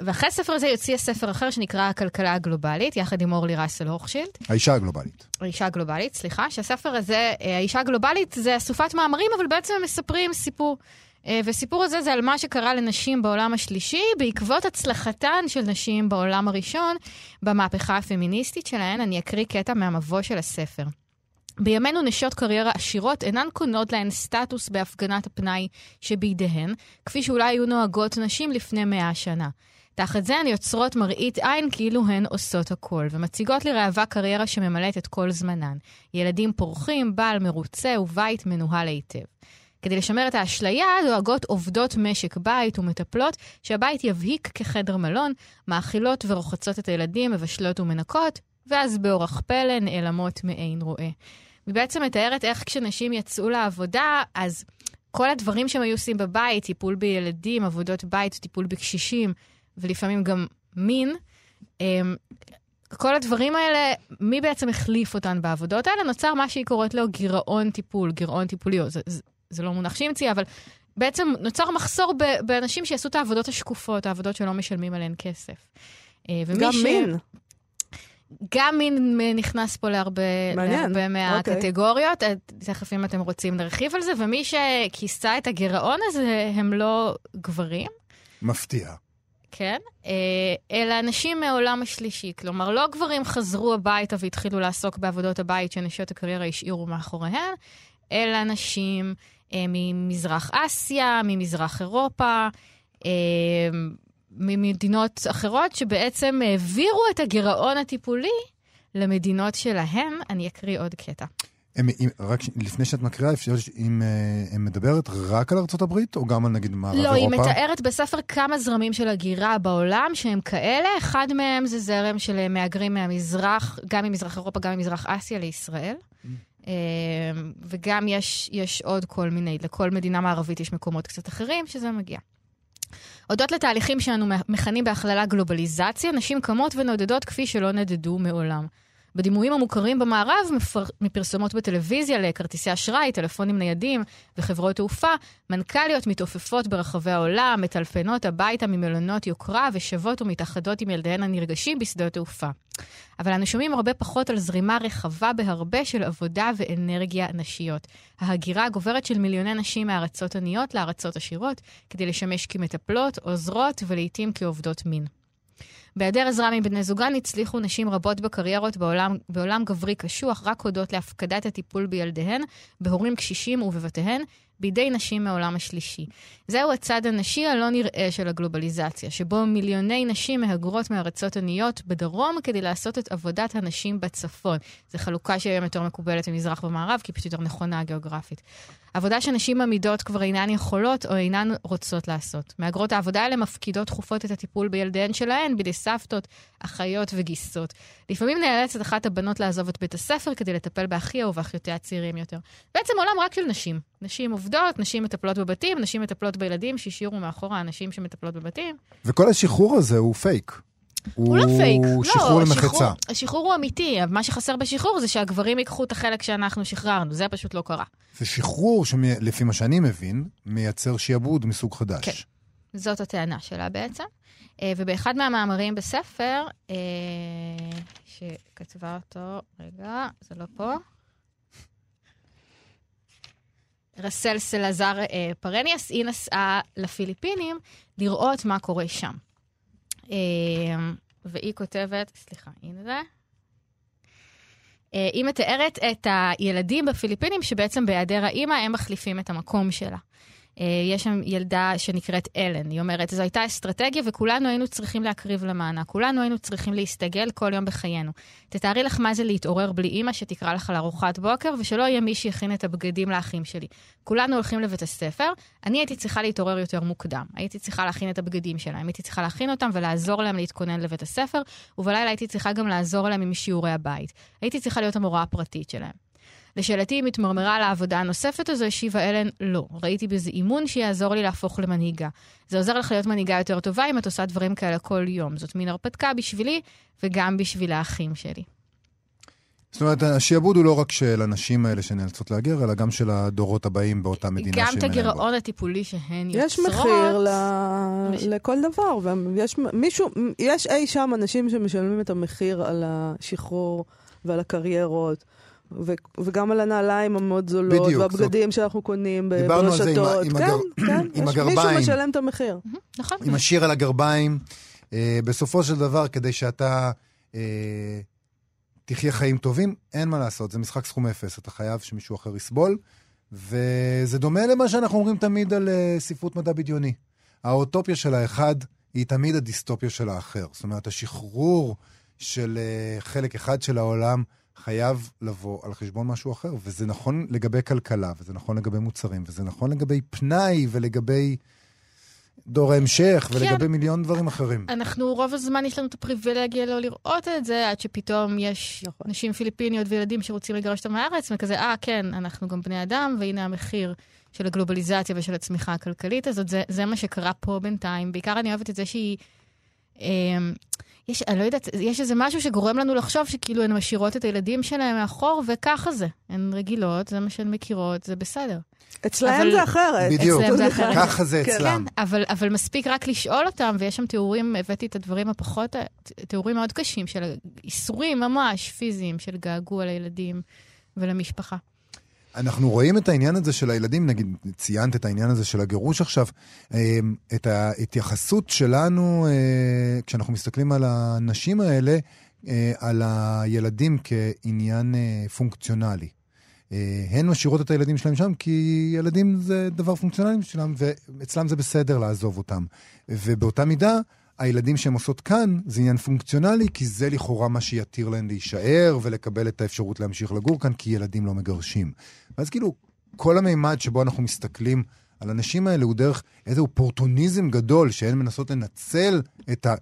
ואחרי הספר הזה יוציא ספר אחר שנקרא הכלכלה הגלובלית, יחד עם אורלי ראסל הוכשילד, האישה הגלובלית. האישה הגלובלית, סליחה, שהספר הזה, האישה הגלובלית זה אסופת מאמרים, אבל בעצם הם מספרים סיפור. אה, וסיפור הזה זה על מה שקרה לנשים בעולם השלישי, בעקבות הצלחתן של נשים בעולם הראשון, במהפכה הפמיניסטית שלהן. אני אקריא קטע מהמבוא של הספר. בימינו נשות קריירה עשירות אינן קונות להן סטטוס בהפגנת הפנאי שבידיהן, כפי שאולי היו נוהגות נשים לפני מאה שנה. תחת זה הן יוצרות מראית עין כאילו הן עושות הכל, ומציגות לראווה קריירה שממלאת את כל זמנן. ילדים פורחים, בעל מרוצה ובית מנוהל היטב. כדי לשמר את האשליה, דואגות עובדות משק בית ומטפלות שהבית יבהיק כחדר מלון, מאכילות ורוחצות את הילדים, מבשלות ומנקות, ואז באורח פלא נעלמות מעין רואה. היא בעצם מתארת איך כשנשים יצאו לעבודה, אז כל הדברים שהם היו עושים בבית, טיפול בילדים, עבודות בית, טיפול בקשישים, ולפעמים גם מין, הם, כל הדברים האלה, מי בעצם החליף אותן בעבודות האלה? נוצר מה שהיא קוראת לו גירעון טיפול, גירעון טיפולי, זה, זה, זה לא מונח שהיא המציאה, אבל בעצם נוצר מחסור ב, באנשים שיעשו את העבודות השקופות, העבודות שלא משלמים עליהן כסף. אה, גם ש- מין. גם מין נכנס פה להרבה, מעניין, להרבה מהקטגוריות. אה, תכף אם אתם רוצים נרחיב על זה, ומי שכיסה את הגירעון הזה הם לא גברים. מפתיע. כן, אה, אלא אנשים מהעולם השלישי. כלומר, לא גברים חזרו הביתה והתחילו לעסוק בעבודות הבית שנשיות הקריירה השאירו מאחוריהן, אלא נשים ממזרח אסיה, ממזרח אירופה, אה, ממדינות אחרות שבעצם העבירו את הגירעון הטיפולי למדינות שלהם. אני אקריא עוד קטע. הם, אם, רק לפני שאת מקריאה, אפשר, אם אה, הם מדברת רק על ארצות הברית, או גם על נגיד מערב לא, אירופה? היא מתארת בספר כמה זרמים של הגירה בעולם שהם כאלה. אחד מהם זה זרם של מהגרים מהמזרח, גם ממזרח אירופה, גם ממזרח אסיה לישראל. אה, וגם יש, יש עוד כל מיני, לכל מדינה מערבית יש מקומות קצת אחרים שזה מגיע. הודות לתהליכים שאנו מכנים בהכללה גלובליזציה, נשים קמות ונודדות כפי שלא נדדו מעולם. בדימויים המוכרים במערב, מפר... מפרסומות בטלוויזיה לכרטיסי אשראי, טלפונים ניידים וחברות תעופה, מנכ"ליות מתעופפות ברחבי העולם, מטלפנות הביתה ממלונות יוקרה ושבות ומתאחדות עם ילדיהן הנרגשים בשדות תעופה. אבל אנו שומעים הרבה פחות על זרימה רחבה בהרבה של עבודה ואנרגיה נשיות. ההגירה הגוברת של מיליוני נשים מארצות עניות לארצות עשירות, כדי לשמש כמטפלות, עוזרות ולעיתים כעובדות מין. בהיעדר עזרה מבני זוגן הצליחו נשים רבות בקריירות בעולם, בעולם גברי קשוח רק הודות להפקדת הטיפול בילדיהן, בהורים קשישים ובבתיהן, בידי נשים מהעולם השלישי. זהו הצד הנשי הלא נראה של הגלובליזציה, שבו מיליוני נשים מהגרות מארצות עניות בדרום כדי לעשות את עבודת הנשים בצפון. זו חלוקה שהיום יותר מקובלת ממזרח ומערב, כי היא פשוט יותר נכונה גיאוגרפית. עבודה שנשים אמידות כבר אינן יכולות או אינן רוצות לעשות. מהגרות העבודה האלה מפקידות תכופות את הטיפול בילדיהן שלהן בידי סבתות, אחיות וגיסות. לפעמים נאלצת אחת הבנות לעזוב את בית הספר כדי לטפל באחיה ובאחיותיה הצעירים יותר. בעצם עולם רק של נשים. נשים עובדות, נשים מטפלות בבתים, נשים מטפלות בילדים, שהשאירו מאחורה נשים שמטפלות בבתים. וכל השחרור הזה הוא פייק. הוא לא פייק. הוא לא, שחרור השחרור- למחצה. השחרור הוא אמיתי, אבל מה שחסר בשחרור זה שהגברים ייקחו את החלק שאנחנו שחררנו, זה פשוט לא קרה. זה שחרור שלפי מה שאני מבין, מייצר שעבוד מסוג חדש. כן. זאת הטענה שלה בעצם. אה, ובאחד מהמאמרים בספר, אה, שכתבה אותו, רגע, זה לא פה. רסל סלזר אה, פרניאס, היא נסעה לפיליפינים לראות מה קורה שם. אה, והיא כותבת, סליחה, הנה זה. אה, היא מתארת את הילדים בפיליפינים שבעצם בהיעדר האימא הם מחליפים את המקום שלה. אה, יש שם ילדה שנקראת אלן, היא אומרת, זו הייתה אסטרטגיה וכולנו היינו צריכים להקריב למענה, כולנו היינו צריכים להסתגל כל יום בחיינו. תתארי לך מה זה להתעורר בלי אימא שתקרא לך לארוחת בוקר, ושלא יהיה מי שיכין את הבגדים לאחים שלי. כולנו הולכים לבית הספר, אני הייתי צריכה להתעורר יותר מוקדם. הייתי צריכה להכין את הבגדים שלהם, הייתי צריכה להכין אותם ולעזור להם להתכונן לבית הספר, ובלילה הייתי צריכה גם לעזור להם עם שיעורי הבית. הייתי צריכה להיות המורה הפרטית שלהם. לשאלתי אם התמרמרה על העבודה הנוספת הזו, השיבה אלן, לא. ראיתי בזה אימון שיעזור לי להפוך למנהיגה. זה עוזר לך להיות מנהיגה יותר טובה אם את עושה דברים כאלה כל יום. זאת מין הרפתקה בשבילי וגם בשביל האחים שלי. זאת אומרת, השעבוד הוא לא רק של הנשים האלה שנאלצות להגר, אלא גם של הדורות הבאים באותה מדינה גם שהם את. הגירעון הטיפולי שהן יוצרות. יש מחיר ל... מש- לכל דבר, ויש מישהו, יש אי שם אנשים שמשלמים את המחיר על השחרור ועל הקריירות. ו- וגם על הנעליים המאוד זולות, בדיוק, והבגדים שאנחנו קונים ב- דיברנו על זה עם ברשתות. עם כן, הגר- [CLEARS THROAT] כן, עם יש הגרביים. מישהו משלם את המחיר. נכון. עם השיר על הגרביים. אה, בסופו של דבר, כדי שאתה אה, תחיה חיים טובים, אין מה לעשות, זה משחק סכום אפס, אתה חייב שמישהו אחר יסבול. וזה דומה למה שאנחנו אומרים תמיד על אה, ספרות מדע בדיוני. האוטופיה של האחד היא תמיד הדיסטופיה של האחר. זאת אומרת, השחרור של אה, חלק אחד של העולם חייב לבוא על חשבון משהו אחר. וזה נכון לגבי כלכלה, וזה נכון לגבי מוצרים, וזה נכון לגבי פנאי ולגבי דור ההמשך, כן. ולגבי מיליון דברים אחרים. אנחנו, רוב הזמן יש לנו את הפריבילגיה לא לראות את זה, עד שפתאום יש נכון. נשים פיליפיניות וילדים שרוצים לגרש אותם מהארץ, וכזה, אה, כן, אנחנו גם בני אדם, והנה המחיר של הגלובליזציה ושל הצמיחה הכלכלית הזאת. זה, זה מה שקרה פה בינתיים. בעיקר אני אוהבת את זה שהיא... אה, יש, אני לא יודעת, יש איזה משהו שגורם לנו לחשוב שכאילו הן משאירות את הילדים שלהם מאחור, וככה זה. הן רגילות, זה מה שהן מכירות, זה בסדר. אצלהם אבל- זה אחרת. בדיוק, אצלם זה אחרת. ככה זה כן. אצלם. כן, אבל, אבל מספיק רק לשאול אותם, ויש שם תיאורים, הבאתי את הדברים הפחות, תיאורים מאוד קשים של איסורים ממש פיזיים של געגוע לילדים ולמשפחה. אנחנו רואים את העניין הזה של הילדים, נגיד, ציינת את העניין הזה של הגירוש עכשיו, אה, את ההתייחסות שלנו, אה, כשאנחנו מסתכלים על הנשים האלה, אה, על הילדים כעניין פונקציונלי. הן משאירות את הילדים שלהם שם, כי ילדים זה דבר פונקציונלי שלהם, ואצלם זה בסדר לעזוב אותם. ובאותה מידה, הילדים שהן עושות כאן זה עניין פונקציונלי, כי זה לכאורה מה שיתיר להן להישאר ולקבל את האפשרות להמשיך לגור כאן, כי ילדים לא מגרשים. ואז כאילו, כל המימד שבו אנחנו מסתכלים על הנשים האלה הוא דרך איזה אופורטוניזם גדול, שהן מנסות לנצל את, ה,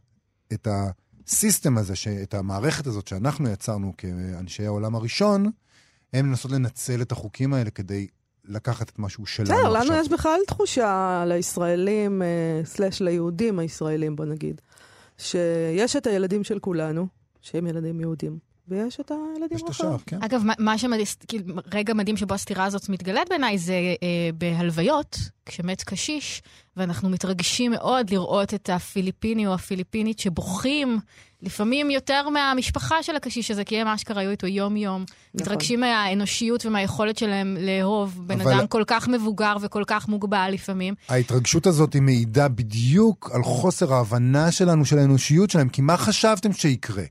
את הסיסטם הזה, את המערכת הזאת שאנחנו יצרנו כאנשי העולם הראשון, הן מנסות לנצל את החוקים האלה כדי לקחת את מה שהוא שלנו עכשיו. בסדר, לנו יש בכלל תחושה לישראלים, אה, סלאש ליהודים הישראלים, בוא נגיד, שיש את הילדים של כולנו, שהם ילדים יהודים, ויש את הילדים יש את השאר, כן. אגב, מה שמדהים, כאילו, רגע מדהים שבו הסתירה הזאת מתגלית בעיניי זה אה, בהלוויות, כשמת קשיש, ואנחנו מתרגשים מאוד לראות את הפיליפיני או הפיליפינית שבוכים, לפעמים יותר מהמשפחה של הקשיש הזה, כי הם אשכרה היו איתו יום-יום. נכון. מתרגשים מהאנושיות ומהיכולת שלהם לאהוב בן אבל... אדם כל כך מבוגר וכל כך מוגבל לפעמים. ההתרגשות הזאת היא מעידה בדיוק על חוסר ההבנה שלנו, של האנושיות שלהם, כי מה חשבתם שיקרה?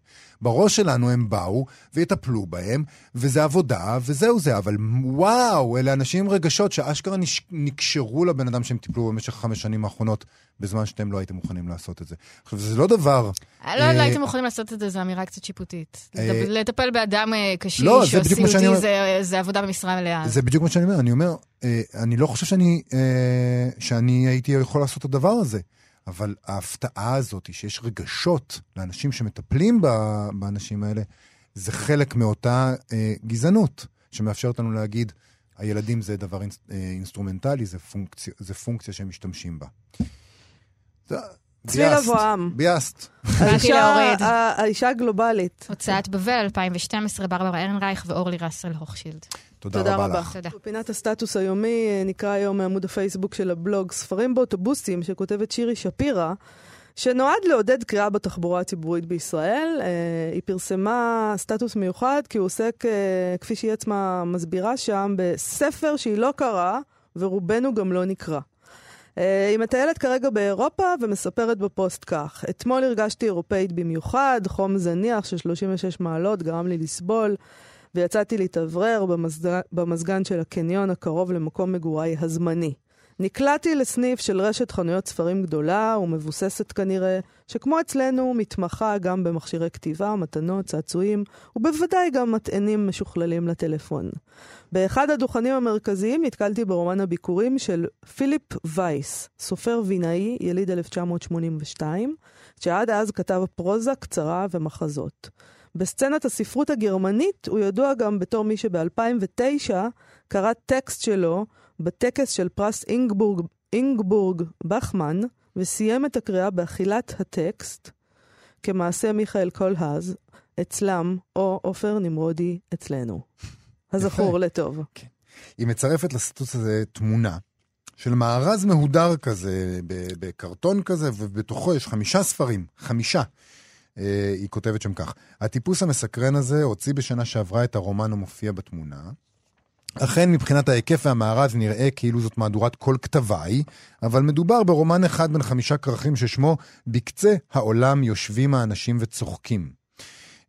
בראש שלנו הם באו ויטפלו בהם, וזה עבודה, וזהו זה, אבל וואו, אלה אנשים עם רגשות שאשכרה נקשרו לבן אדם שהם טיפלו במשך חמש שנים האחרונות, בזמן שאתם לא הייתם מוכנים לעשות את זה. עכשיו, זה לא דבר... לא, לא הייתם מוכנים לעשות את זה, זו אמירה קצת שיפוטית. אה, לטפל באדם אה, קשיש לא, או סיעודי זה עבודה במשרה מלאה. זה בדיוק מה שאני אומר. אני אומר, אה, אני לא חושב שאני הייתי יכול לעשות את הדבר הזה. אבל ההפתעה הזאת, שיש רגשות לאנשים שמטפלים באנשים האלה, זה חלק מאותה אה, גזענות, שמאפשרת לנו להגיד, הילדים זה דבר אינס, אה, אינסטרומנטלי, זה פונקציה, זה פונקציה שהם משתמשים בה. צליל אברהם. ביאסט. האישה הגלובלית. הוצאת בבל 2012, ברברה ארנרייך ואורלי ראסל הוכשילד. תודה, תודה רבה, רבה לך. תודה. בפינת הסטטוס היומי אה, נקרא היום מעמוד הפייסבוק של הבלוג ספרים באוטובוסים, שכותבת שירי שפירא, שנועד לעודד קריאה בתחבורה הציבורית בישראל. אה, היא פרסמה סטטוס מיוחד כי הוא עוסק, אה, כפי שהיא עצמה מסבירה שם, בספר שהיא לא קראה, ורובנו גם לא נקרא. היא מטיילת כרגע באירופה ומספרת בפוסט כך: אתמול הרגשתי אירופאית במיוחד, חום זניח של 36 מעלות גרם לי לסבול. ויצאתי להתאוורר במזג... במזגן של הקניון הקרוב למקום מגוריי הזמני. נקלעתי לסניף של רשת חנויות ספרים גדולה ומבוססת כנראה, שכמו אצלנו מתמחה גם במכשירי כתיבה, מתנות, צעצועים, ובוודאי גם מטענים משוכללים לטלפון. באחד הדוכנים המרכזיים נתקלתי ברומן הביקורים של פיליפ וייס, סופר וינאי, יליד 1982, שעד אז כתב פרוזה קצרה ומחזות. בסצנת הספרות הגרמנית הוא ידוע גם בתור מי שב-2009 קרא טקסט שלו בטקס של פרס אינגבורג, אינגבורג בחמן, וסיים את הקריאה באכילת הטקסט, כמעשה מיכאל קולהז, אצלם, או עופר נמרודי אצלנו. הזכור לטוב. כן. היא מצרפת לסטוס הזה תמונה של מארז מהודר כזה, בקרטון כזה, ובתוכו יש חמישה ספרים, חמישה. אה, היא כותבת שם כך: הטיפוס המסקרן הזה הוציא בשנה שעברה את הרומן המופיע בתמונה. אכן, מבחינת ההיקף והמארז נראה כאילו זאת מהדורת כל כתביי, אבל מדובר ברומן אחד בין חמישה כרכים ששמו "בקצה העולם יושבים האנשים וצוחקים".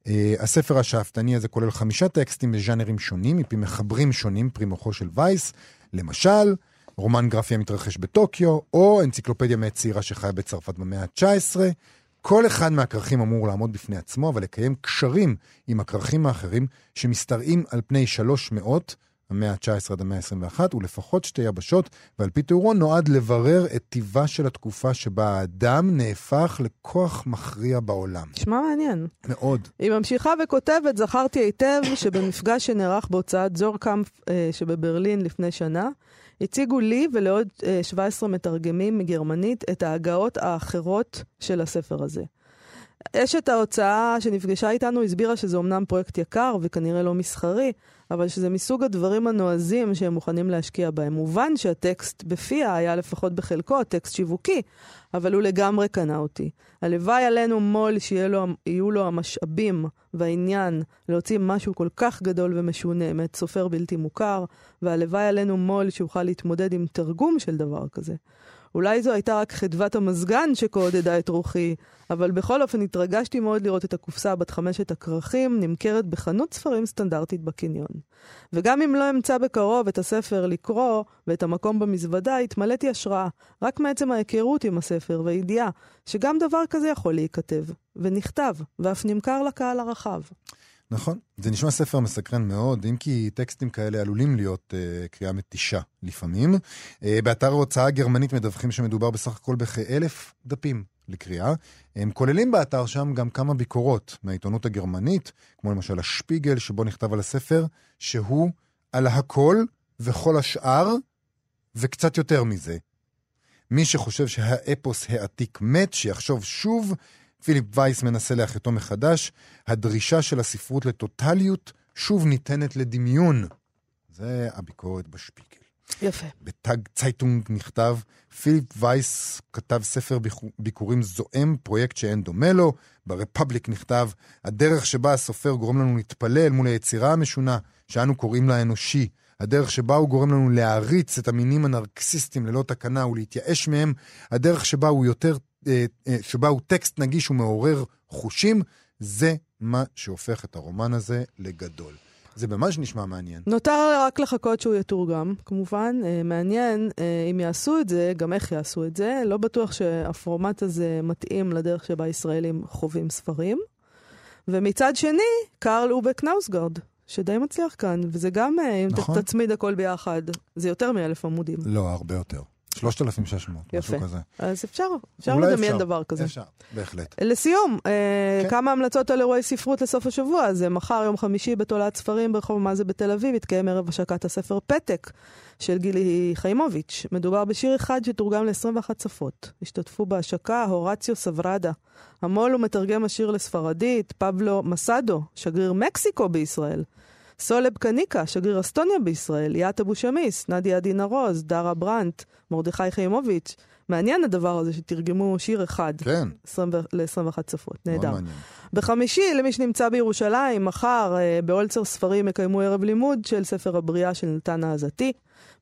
Uh, הספר השאפתני הזה כולל חמישה טקסטים בז'אנרים שונים, מפי מחברים שונים, פרי מוחו של וייס, למשל, רומן גרפי המתרחש בטוקיו, או אנציקלופדיה מאת צעירה שחיה בצרפת במאה ה-19, כל אחד מהכרכים אמור לעמוד בפני עצמו, אבל לקיים קשרים עם הכרכים האחרים שמשתרעים על פני שלוש מאות, המאה ה-19 עד המאה ה-21, ולפחות שתי יבשות, ועל פי תיאורו נועד לברר את טיבה של התקופה שבה האדם נהפך לכוח מכריע בעולם. נשמע מעניין. מאוד. היא ממשיכה וכותבת, זכרתי היטב שבמפגש שנערך בהוצאת זורקאמפ אה, שבברלין לפני שנה, הציגו לי ולעוד 17 אה, מתרגמים מגרמנית את ההגאות האחרות של הספר הזה. אשת ההוצאה שנפגשה איתנו הסבירה שזה אמנם פרויקט יקר וכנראה לא מסחרי, אבל שזה מסוג הדברים הנועזים שהם מוכנים להשקיע בהם. מובן שהטקסט בפיה היה לפחות בחלקו טקסט שיווקי, אבל הוא לגמרי קנה אותי. הלוואי עלינו מו"ל שיהיו לו המשאבים והעניין להוציא משהו כל כך גדול ומשונה מאת סופר בלתי מוכר, והלוואי עלינו מו"ל שיוכל להתמודד עם תרגום של דבר כזה. אולי זו הייתה רק חדוות המזגן שכה עודדה את רוחי, אבל בכל אופן התרגשתי מאוד לראות את הקופסה בת חמשת הכרכים נמכרת בחנות ספרים סטנדרטית בקניון. וגם אם לא אמצא בקרוב את הספר לקרוא ואת המקום במזוודה, התמלאתי השראה, רק מעצם ההיכרות עם הספר והידיעה שגם דבר כזה יכול להיכתב, ונכתב, ואף נמכר לקהל הרחב. נכון, זה נשמע ספר מסקרן מאוד, אם כי טקסטים כאלה עלולים להיות uh, קריאה מתישה לפעמים. Uh, באתר ההוצאה הגרמנית מדווחים שמדובר בסך הכל בכאלף דפים לקריאה. הם כוללים באתר שם גם כמה ביקורות מהעיתונות הגרמנית, כמו למשל השפיגל, שבו נכתב על הספר, שהוא על הכל וכל השאר, וקצת יותר מזה. מי שחושב שהאפוס העתיק מת, שיחשוב שוב פיליפ וייס מנסה להחיותו מחדש, הדרישה של הספרות לטוטליות שוב ניתנת לדמיון. זה הביקורת בשפיגל. יפה. בתג צייטונג נכתב, פיליפ וייס כתב ספר ביקורים זועם, פרויקט שאין דומה לו. ברפבליק נכתב, הדרך שבה הסופר גורם לנו להתפלל מול היצירה המשונה, שאנו קוראים לה אנושי, הדרך שבה הוא גורם לנו להעריץ את המינים הנרקסיסטיים ללא תקנה ולהתייאש מהם, הדרך שבה הוא יותר שבה הוא טקסט נגיש ומעורר חושים, זה מה שהופך את הרומן הזה לגדול. זה ממש נשמע מעניין. נותר רק לחכות שהוא יתורגם, כמובן. אה, מעניין אם יעשו את זה, גם איך יעשו את זה. לא בטוח שהפורמט הזה מתאים לדרך שבה ישראלים חווים ספרים. ומצד שני, קרל אובק נאוסגרד, שדי מצליח כאן, וזה גם, אם נכון. תצמיד הכל ביחד, זה יותר מאלף עמודים. לא, הרבה יותר. 3,600, משהו כזה. אז אפשר, אפשר לדמיין דבר כזה. אפשר, בהחלט. לסיום, אה, כן. כמה המלצות על אירועי ספרות לסוף השבוע. אז מחר, יום חמישי, בתולעת ספרים ברחוב מה זה בתל אביב, יתקיים ערב השקת הספר פתק של גילי חיימוביץ'. מדובר בשיר אחד שתורגם ל-21 שפות. השתתפו בהשקה הורציו סברדה. המו"ל הוא מתרגם השיר לספרדית, פבלו מסאדו, שגריר מקסיקו בישראל. סולב קניקה, שגריר אסטוניה בישראל, יאת אבו שמיס, נדיה עדינה רוז, דרה ברנט, מרדכי חיימוביץ'. מעניין הדבר הזה שתרגמו שיר אחד. כן. ל-21 שפות, נהדר. בחמישי, למי שנמצא בירושלים, מחר אה, באולצר ספרים יקיימו ערב לימוד של ספר הבריאה של נתן האזתי.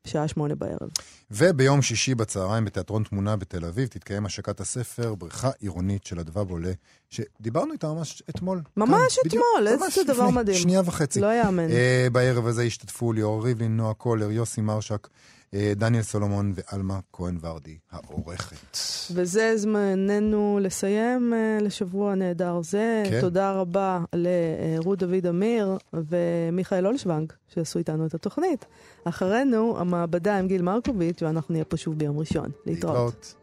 בשעה שמונה בערב. וביום שישי בצהריים בתיאטרון תמונה בתל אביב תתקיים השקת הספר בריכה עירונית של הדבב עולה, שדיברנו איתה ממש אתמול. ממש כאן, אתמול, בדיוק, איזה דבר מדהים. שנייה וחצי. לא יאמן. Uh, בערב הזה השתתפו ליאור ריבלין, נועה קולר, יוסי מרשק. אה, דניאל סולומון ועלמה כהן ורדי, העורכת. וזה זמננו לסיים אה, לשבוע נהדר זה. כן. תודה רבה לרות דוד אמיר ומיכאל אולשוונג, שעשו איתנו את התוכנית. אחרינו, המעבדה עם גיל מרקוביץ', ואנחנו נהיה פה שוב ביום ראשון. להתראות. להתראות.